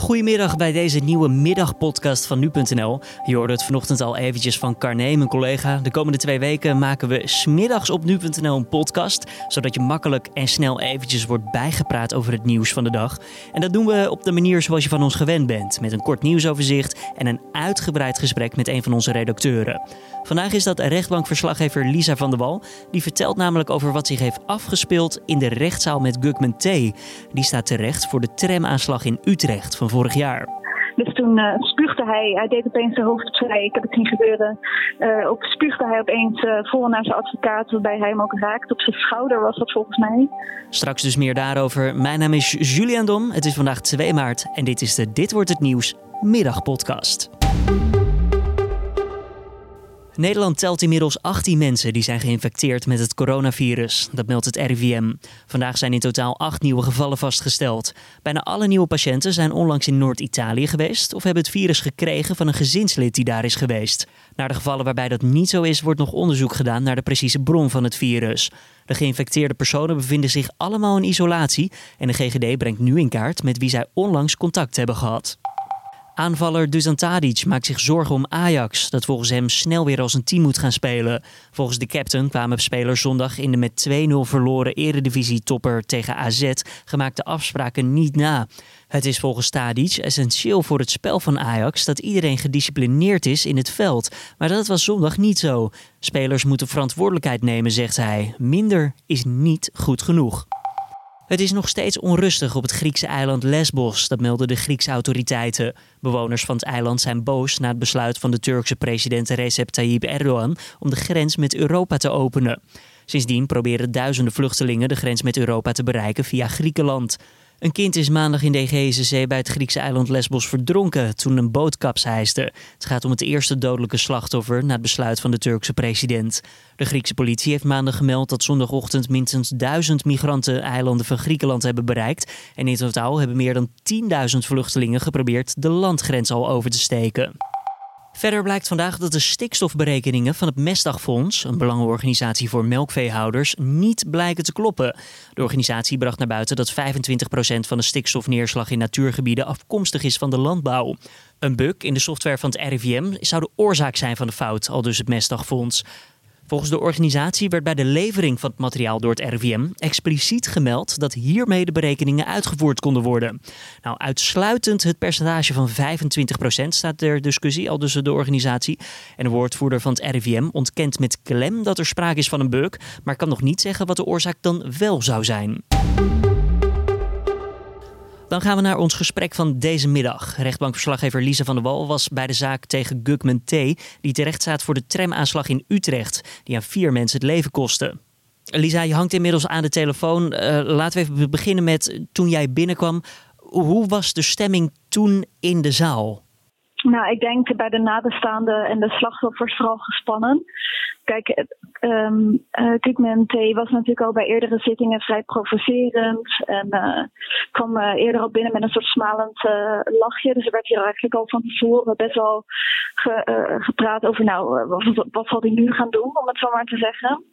Goedemiddag bij deze nieuwe middagpodcast van nu.nl. Je hoorde het vanochtend al eventjes van Carné, mijn collega. De komende twee weken maken we smiddags op nu.nl een podcast, zodat je makkelijk en snel eventjes wordt bijgepraat over het nieuws van de dag. En dat doen we op de manier zoals je van ons gewend bent, met een kort nieuwsoverzicht en een uitgebreid gesprek met een van onze redacteuren. Vandaag is dat rechtbankverslaggever Lisa van der Wal. Die vertelt namelijk over wat zich heeft afgespeeld in de rechtszaal met Gugman T. Die staat terecht voor de tramaanslag in Utrecht van vorig jaar. Dus toen uh, spuugde hij, hij deed opeens zijn hoofd vrij, ik heb het zien gebeuren. Uh, op, spuugde hij opeens uh, vol naar zijn advocaat, waarbij hij hem ook raakt. Op zijn schouder was dat volgens mij. Straks dus meer daarover. Mijn naam is Julian Dom, het is vandaag 2 maart en dit is de Dit Wordt Het Nieuws middagpodcast. Nederland telt inmiddels 18 mensen die zijn geïnfecteerd met het coronavirus. Dat meldt het RIVM. Vandaag zijn in totaal 8 nieuwe gevallen vastgesteld. Bijna alle nieuwe patiënten zijn onlangs in Noord-Italië geweest of hebben het virus gekregen van een gezinslid die daar is geweest. Naar de gevallen waarbij dat niet zo is, wordt nog onderzoek gedaan naar de precieze bron van het virus. De geïnfecteerde personen bevinden zich allemaal in isolatie en de GGD brengt nu in kaart met wie zij onlangs contact hebben gehad. Aanvaller Dusan Tadic maakt zich zorgen om Ajax, dat volgens hem snel weer als een team moet gaan spelen. Volgens de captain kwamen spelers zondag in de met 2-0 verloren eredivisie-topper tegen AZ gemaakte afspraken niet na. Het is volgens Tadic essentieel voor het spel van Ajax dat iedereen gedisciplineerd is in het veld. Maar dat was zondag niet zo. Spelers moeten verantwoordelijkheid nemen, zegt hij. Minder is niet goed genoeg. Het is nog steeds onrustig op het Griekse eiland Lesbos, dat melden de Griekse autoriteiten. Bewoners van het eiland zijn boos na het besluit van de Turkse president Recep Tayyip Erdogan om de grens met Europa te openen. Sindsdien proberen duizenden vluchtelingen de grens met Europa te bereiken via Griekenland. Een kind is maandag in de Egeïsche Zee bij het Griekse eiland Lesbos verdronken toen een boot kapseisde. Het gaat om het eerste dodelijke slachtoffer na het besluit van de Turkse president. De Griekse politie heeft maandag gemeld dat zondagochtend minstens duizend migranten eilanden van Griekenland hebben bereikt. En in totaal hebben meer dan 10.000 vluchtelingen geprobeerd de landgrens al over te steken. Verder blijkt vandaag dat de stikstofberekeningen van het Mestdagfonds, een belangenorganisatie voor melkveehouders, niet blijken te kloppen. De organisatie bracht naar buiten dat 25% van de stikstofneerslag in natuurgebieden afkomstig is van de landbouw. Een bug in de software van het RIVM zou de oorzaak zijn van de fout, al dus het Mestdagfonds. Volgens de organisatie werd bij de levering van het materiaal door het RIVM expliciet gemeld dat hiermee de berekeningen uitgevoerd konden worden. Nou, uitsluitend het percentage van 25% staat ter discussie, al dus de organisatie. En de woordvoerder van het RIVM ontkent met klem dat er sprake is van een bug, maar kan nog niet zeggen wat de oorzaak dan wel zou zijn. Dan gaan we naar ons gesprek van deze middag. Rechtbankverslaggever Lisa van der Wal was bij de zaak tegen Gugman T. die terecht staat voor de tramaanslag in Utrecht, die aan vier mensen het leven kostte. Lisa, je hangt inmiddels aan de telefoon. Uh, laten we even beginnen met toen jij binnenkwam. Hoe was de stemming toen in de zaal? Nou, ik denk bij de nabestaanden en de slachtoffers vooral gespannen. Kijk, um, T was natuurlijk al bij eerdere zittingen vrij provocerend. En uh, kwam eerder al binnen met een soort smalend lachje. Dus er werd hier eigenlijk al van tevoren best wel ge, gepraat over, nou, wat, wat zal hij nu gaan doen, om het zo maar te zeggen.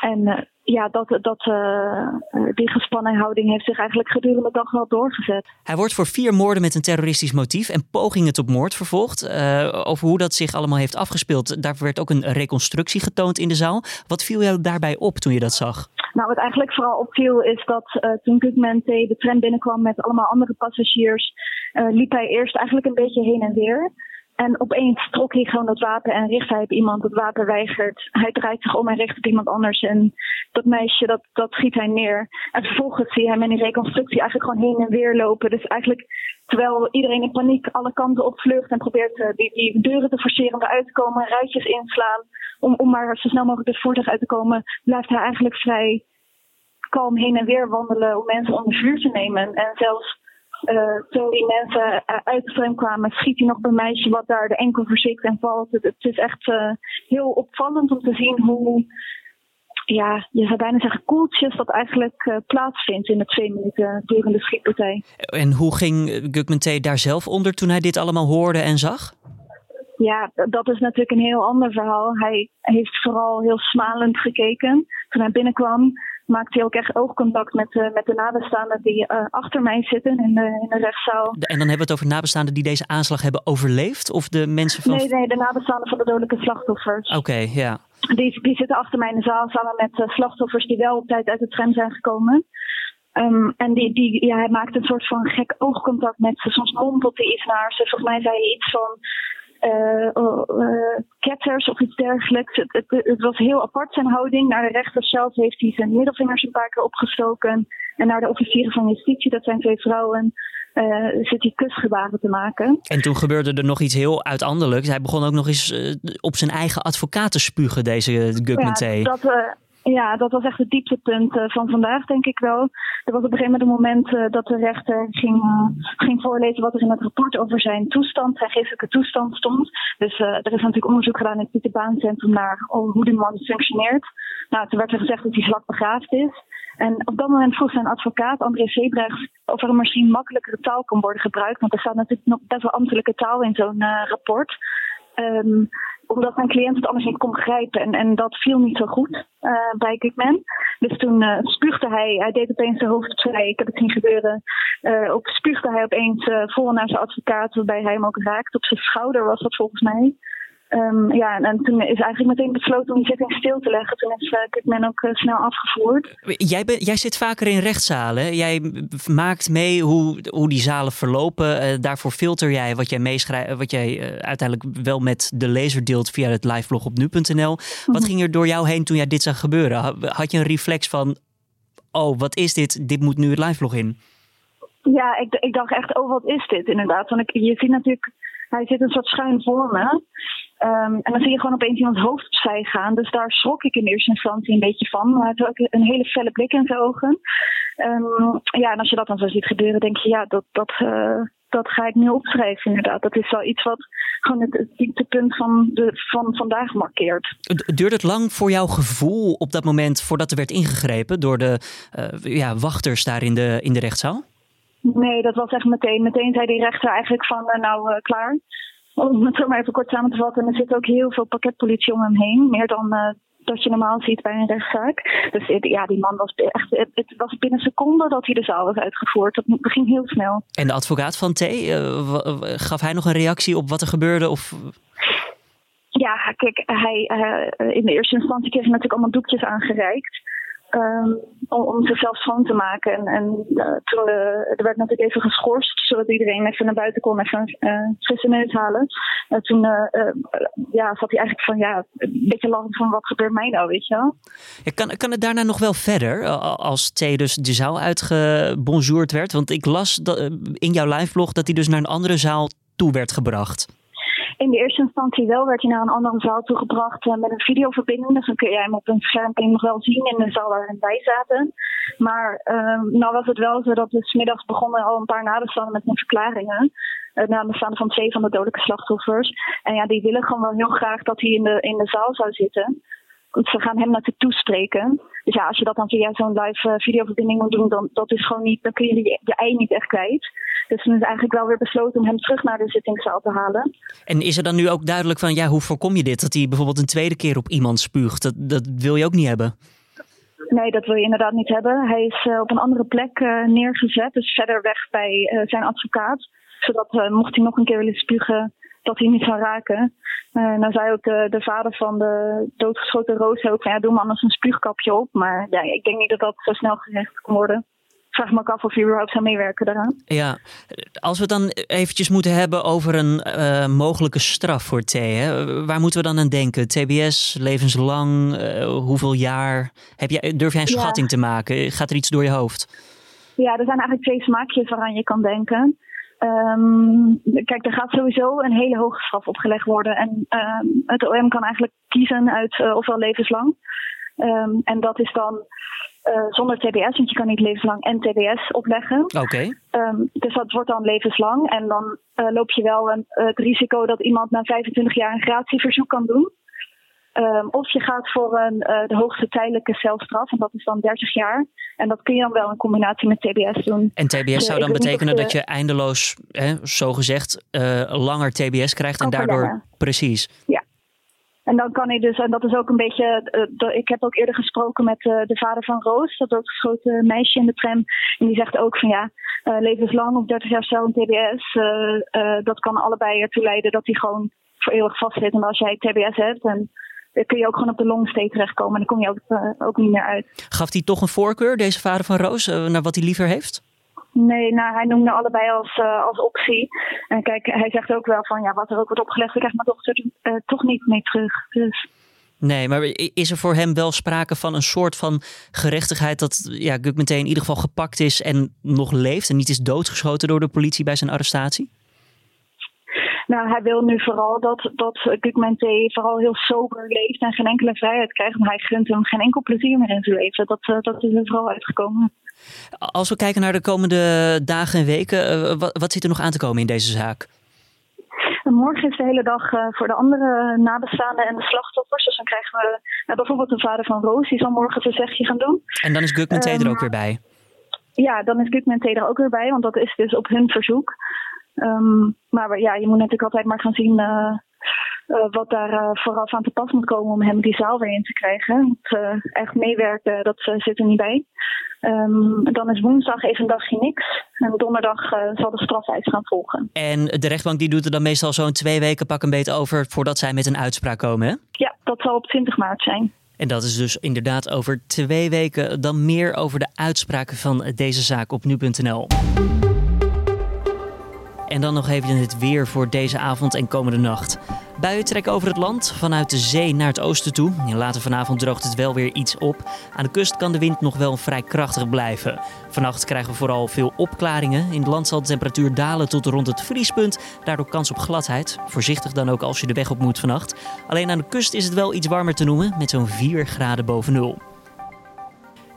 En ja, dat, dat, uh, die gespannen houding heeft zich eigenlijk gedurende de dag wel doorgezet. Hij wordt voor vier moorden met een terroristisch motief en pogingen tot moord vervolgd. Uh, over hoe dat zich allemaal heeft afgespeeld, daar werd ook een reconstructie getoond in de zaal. Wat viel jou daarbij op toen je dat zag? Nou, wat eigenlijk vooral opviel is dat uh, toen T de tram binnenkwam met allemaal andere passagiers, liep hij eerst eigenlijk een beetje heen en weer. En opeens trok hij gewoon dat wapen en richt hij op iemand. Het wapen weigert. Hij draait zich om en richt op iemand anders. En dat meisje, dat, dat schiet hij neer. En vervolgens zie je hem in die reconstructie eigenlijk gewoon heen en weer lopen. Dus eigenlijk, terwijl iedereen in paniek alle kanten opvlucht en probeert uh, die, die deuren te forceren om eruit te komen, ruitjes inslaan, om, om maar zo snel mogelijk het voertuig uit te komen, blijft hij eigenlijk vrij kalm heen en weer wandelen om mensen onder vuur te nemen. En zelfs uh, toen die mensen uit de tram kwamen, schiet hij nog een meisje wat daar de enkel verziekt en valt. Het, het is echt uh, heel opvallend om te zien hoe, ja, je zou bijna zeggen koeltjes dat eigenlijk uh, plaatsvindt in de twee minuten durende schietpartij. En hoe ging Gugman T. daar zelf onder toen hij dit allemaal hoorde en zag? Ja, dat is natuurlijk een heel ander verhaal. Hij heeft vooral heel smalend gekeken toen hij binnenkwam maakte hij ook echt oogcontact met, uh, met de nabestaanden die uh, achter mij zitten in de, in de rechtszaal. En dan hebben we het over nabestaanden die deze aanslag hebben overleefd? Of de mensen van... Nee, nee de nabestaanden van de dodelijke slachtoffers. Oké, ja. Die, die zitten achter mij in de zaal samen met uh, slachtoffers die wel op tijd uit de tram zijn gekomen. Um, en die, die, ja, hij maakte een soort van gek oogcontact met ze. Soms mompelt hij iets naar ze. Volgens mij zei hij iets van ketters of iets dergelijks. Het, het, het, was heel apart zijn houding. Naar de rechter zelf heeft hij zijn middelvingers een paar keer opgestoken. En naar de officieren van justitie, dat zijn twee vrouwen, uh, zit hij kusgebaren te maken. En toen gebeurde er nog iets heel uitandelijks. Hij begon ook nog eens op zijn eigen advocaat te spugen, deze Gugman ja, dat, ja, dat was echt het dieptepunt uh, van vandaag, denk ik wel. Er was op een gegeven moment een moment uh, dat de rechter ging, uh, ging voorlezen wat er in het rapport over zijn toestand, zijn geestelijke toestand stond. Dus er is natuurlijk onderzoek gedaan in het Pieter Baan Centrum naar hoe die man functioneert. Nou, toen werd er gezegd dat hij zwak begaafd is. En op dat moment vroeg zijn advocaat, André Sebrechts, of er misschien makkelijkere taal kan worden gebruikt. Want er staat natuurlijk nog best wel ambtelijke taal in zo'n rapport. Um, omdat mijn cliënt het anders niet kon begrijpen. En, en dat viel niet zo goed uh, bij Kickman. Dus toen uh, spuugde hij, hij deed opeens zijn hoofd opzij. Ik heb het zien gebeuren. Uh, ook spuugde hij opeens vol naar zijn advocaat, waarbij hij hem ook raakte. Op zijn schouder was dat volgens mij. Um, ja, en, en, toen is eigenlijk meteen besloten om die zitting stil te leggen. Toen is uh, men ook uh, snel afgevoerd. Jij, ben, jij zit vaker in rechtszalen. Jij maakt mee hoe, hoe die zalen verlopen. Uh, daarvoor filter jij wat jij meeschrijft, wat jij uiteindelijk wel met de lezer deelt via het liveblog op nu.nl. Wat mhm. ging er door jou heen toen jij dit zag gebeuren? Had je een reflex van: oh, wat is dit? Dit moet nu het liveblog in. Ja, ik, ik dacht echt, oh, wat is dit inderdaad? Want ik, je ziet natuurlijk, hij zit een soort schuin voor me. Um, en dan zie je gewoon opeens iemands hoofd opzij gaan. Dus daar schrok ik in eerste instantie een beetje van. Maar hij had ook een hele felle blik in zijn ogen. Um, ja, en als je dat dan zo ziet gebeuren, denk je, ja, dat, dat, uh, dat ga ik nu opschrijven inderdaad. Dat is wel iets wat gewoon het, het dieptepunt van, de, van vandaag markeert. Duurde het lang voor jouw gevoel op dat moment voordat er werd ingegrepen door de uh, ja, wachters daar in de, in de rechtszaal? Nee, dat was echt meteen. Meteen zei die rechter eigenlijk van, uh, nou, klaar om het maar even kort samen te vatten, er zit ook heel veel pakketpolitie om hem heen. Meer dan uh, dat je normaal ziet bij een rechtszaak. Dus ja, die man was echt. Het was binnen seconden dat hij de zaal was uitgevoerd. Dat ging heel snel. En de advocaat van T, uh, gaf hij nog een reactie op wat er gebeurde? Of... Ja, kijk, hij, uh, in de eerste instantie kreeg hij natuurlijk allemaal doekjes aangereikt. Um, om, om, zichzelf schoon te maken. En, en uh, toen uh, er werd natuurlijk even geschorst, zodat iedereen even naar buiten kon, even uh, frisse neus halen. En toen ja, zat hij eigenlijk van, ja, een beetje lachend van, wat gebeurt mij nou, weet je wel? Ja, kan, kan het daarna nog wel verder, als T dus de zaal uitgebonjourd werd? Want ik las dat, in jouw liveblog dat hij dus naar een andere zaal toe werd gebracht. In de eerste instantie wel werd hij naar een andere zaal toegebracht uh, met een videoverbinding. Dus dan kun jij hem op een scherm nog wel zien in de zaal waarin wij zaten. Maar uh, nou was het wel zo dat we smiddags begonnen al een paar nabestaanden met hun verklaringen. Uh, nabestaanden van twee van de dodelijke slachtoffers. En ja, die willen gewoon wel heel graag dat hij in de, in de zaal zou zitten. Want ze gaan hem natuurlijk toespreken. Dus ja, als je dat dan via zo'n live uh, videoverbinding moet doen, dan dat is gewoon niet, dan kun je je, je ei niet echt kwijt. Dus toen is eigenlijk wel weer besloten om hem terug naar de zittingszaal te halen. En is er dan nu ook duidelijk van, ja, hoe voorkom je dit? Dat hij bijvoorbeeld een tweede keer op iemand spuugt? Dat, dat wil je ook niet hebben? Nee, dat wil je inderdaad niet hebben. Hij is uh, op een andere plek uh, neergezet, dus verder weg bij uh, zijn advocaat. Zodat mocht hij nog een keer willen spugen, dat hij niet zou raken. Uh, nou zei ook de, de, vader van de doodgeschoten Roos ook van ja, doe maar anders een spuugkapje op. Maar ja, ik denk niet dat dat zo snel gerecht kan worden vraag me ook af of je überhaupt zou meewerken daaraan. Ja, als we het dan eventjes moeten hebben over een uh, mogelijke straf voor T. Hè? Waar moeten we dan aan denken? TBS, levenslang, uh, hoeveel jaar? Heb jij, durf jij een ja. schatting te maken? Gaat er iets door je hoofd? Ja, er zijn eigenlijk twee smaakjes waaraan je kan denken. Um, kijk, er gaat sowieso een hele hoge straf opgelegd worden. En um, het OM kan eigenlijk kiezen uit uh, ofwel levenslang. Um, en dat is dan uh, zonder TBS, want je kan niet levenslang en TBS opleggen. Oké. Okay. Um, dus dat wordt dan levenslang. En dan uh, loop je wel een, uh, het risico dat iemand na 25 jaar een gratieverzoek kan doen. Um, of je gaat voor een, de hoogste tijdelijke celstraf, en dat is dan 30 jaar. En dat kun je dan wel in combinatie met TBS doen. En TBS dus, zou dan betekenen dat je eindeloos, hè, zo gezegd, langer TBS krijgt en daardoor. Precies. Ja. En dan kan hij dus, en dat is ook een beetje, uh, ik heb ook eerder gesproken met uh, de vader van Roos, dat doodgeschoten meisje in de tram. En die zegt ook van ja, uh, levenslang of 30 jaar cel en TBS, dat kan allebei ertoe leiden dat hij gewoon voor eeuwig vastzit. En als jij TBS hebt, en kun je ook gewoon op de longstay terechtkomen en dan kom je ook, ook niet meer uit. Gaf hij toch een voorkeur, deze vader van Roos, naar wat hij liever heeft? Nee, nou, hij noemde allebei als, uh, als optie. En kijk, hij zegt ook wel van ja, wat er ook wordt opgelegd, ik krijg mijn dochter uh, toch niet mee terug. Dus. Nee, maar is er voor hem wel sprake van een soort van gerechtigheid dat ja, Guk meteen in ieder geval gepakt is en nog leeft en niet is doodgeschoten door de politie bij zijn arrestatie? Nou, hij wil nu vooral dat, dat Gugmente vooral heel sober leeft en geen enkele vrijheid krijgt. Maar hij gunt hem geen enkel plezier meer in zijn leven. Dat, uh, dat is er vooral uitgekomen. Als we kijken naar de komende dagen en weken, uh, wat, wat zit er nog aan te komen in deze zaak? Morgen is de hele dag uh, voor de andere nabestaanden en de slachtoffers. Dus dan krijgen we bijvoorbeeld de vader van Roos, die zal morgen zijn zegje gaan doen. En dan is Gugmente um, er ook weer bij? Ja, dan is Gugmente er ook weer bij, want dat is dus op hun verzoek. Um, maar ja, je moet natuurlijk altijd maar gaan zien uh, uh, wat daar uh, vooraf aan te pas moet komen om hem die zaal weer in te krijgen. Want, echt meewerken, dat zit er niet bij. Um, dan is woensdag even een dagje niks. En donderdag zal de strafeis gaan volgen. En de rechtbank die doet er dan meestal zo'n twee weken pak een beet over voordat zij met een uitspraak komen, hè? Ja, dat zal op 20 maart zijn. En dat is dus inderdaad over twee weken. Dan meer over de uitspraken van deze zaak op nu.nl. En dan nog even het weer voor deze avond en komende nacht. Buien trekken over het land, vanuit de zee naar het oosten toe. Later vanavond droogt het wel weer iets op. Aan de kust kan de wind nog wel vrij krachtig blijven. Vannacht krijgen we vooral veel opklaringen. In het land zal de temperatuur dalen tot rond het vriespunt. Daardoor kans op gladheid. Voorzichtig dan ook als je de weg op moet vannacht. Alleen aan de kust is het wel iets warmer te noemen, met zo'n 4 graden boven nul.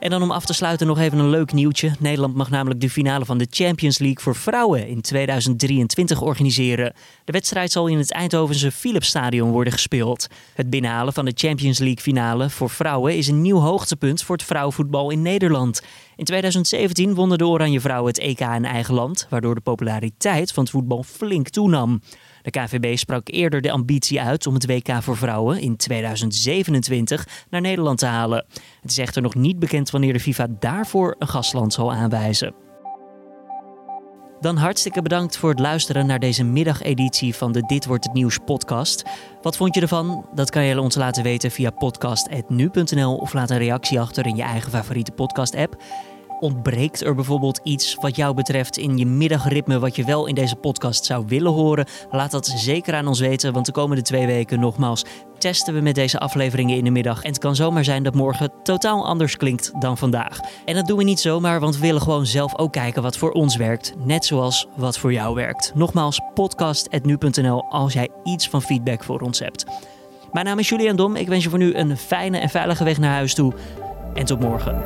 En dan om af te sluiten nog even een leuk nieuwtje. Nederland mag namelijk de finale van de Champions League voor vrouwen in 2023 organiseren. De wedstrijd zal in het Eindhovense Philipsstadion worden gespeeld. Het binnenhalen van de Champions League finale voor vrouwen is een nieuw hoogtepunt voor het vrouwenvoetbal in Nederland. In 2017 wonnen de Oranje Vrouwen het EK in eigen land, waardoor de populariteit van het voetbal flink toenam. De KVB sprak eerder de ambitie uit om het WK voor vrouwen in 2027 naar Nederland te halen. Het is echter nog niet bekend wanneer de FIFA daarvoor een gastland zal aanwijzen. Dan hartstikke bedankt voor het luisteren naar deze middageditie van de Dit wordt het nieuws podcast. Wat vond je ervan? Dat kan je ons laten weten via podcast@nu.nl of laat een reactie achter in je eigen favoriete podcast app. Ontbreekt er bijvoorbeeld iets wat jou betreft in je middagritme wat je wel in deze podcast zou willen horen? Laat dat zeker aan ons weten, want de komende twee weken nogmaals testen we met deze afleveringen in de middag. En het kan zomaar zijn dat morgen totaal anders klinkt dan vandaag. En dat doen we niet zomaar, want we willen gewoon zelf ook kijken wat voor ons werkt. Net zoals wat voor jou werkt. Nogmaals, podcast.nu.nl als jij iets van feedback voor ons hebt. Mijn naam is Julian Dom. Ik wens je voor nu een fijne en veilige weg naar huis toe. En tot morgen.